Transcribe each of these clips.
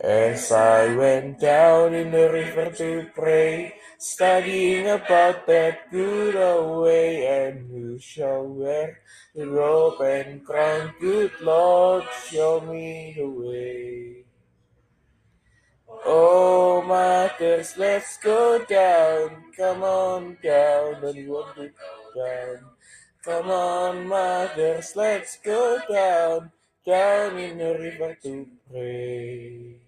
As I went down in the river to pray, studying about that good old way, and who shall wear the robe and crown, good Lord, show me the way. Oh, mothers, let's go down, come on down, don't you want to go down? Come on, mothers, let's go down, down in the river to pray.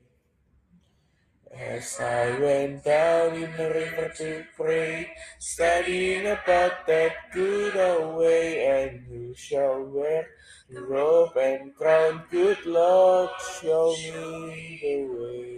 As I went down in the river to pray, studying about that good old way, and who shall wear the robe and crown, good Lord, show me the way.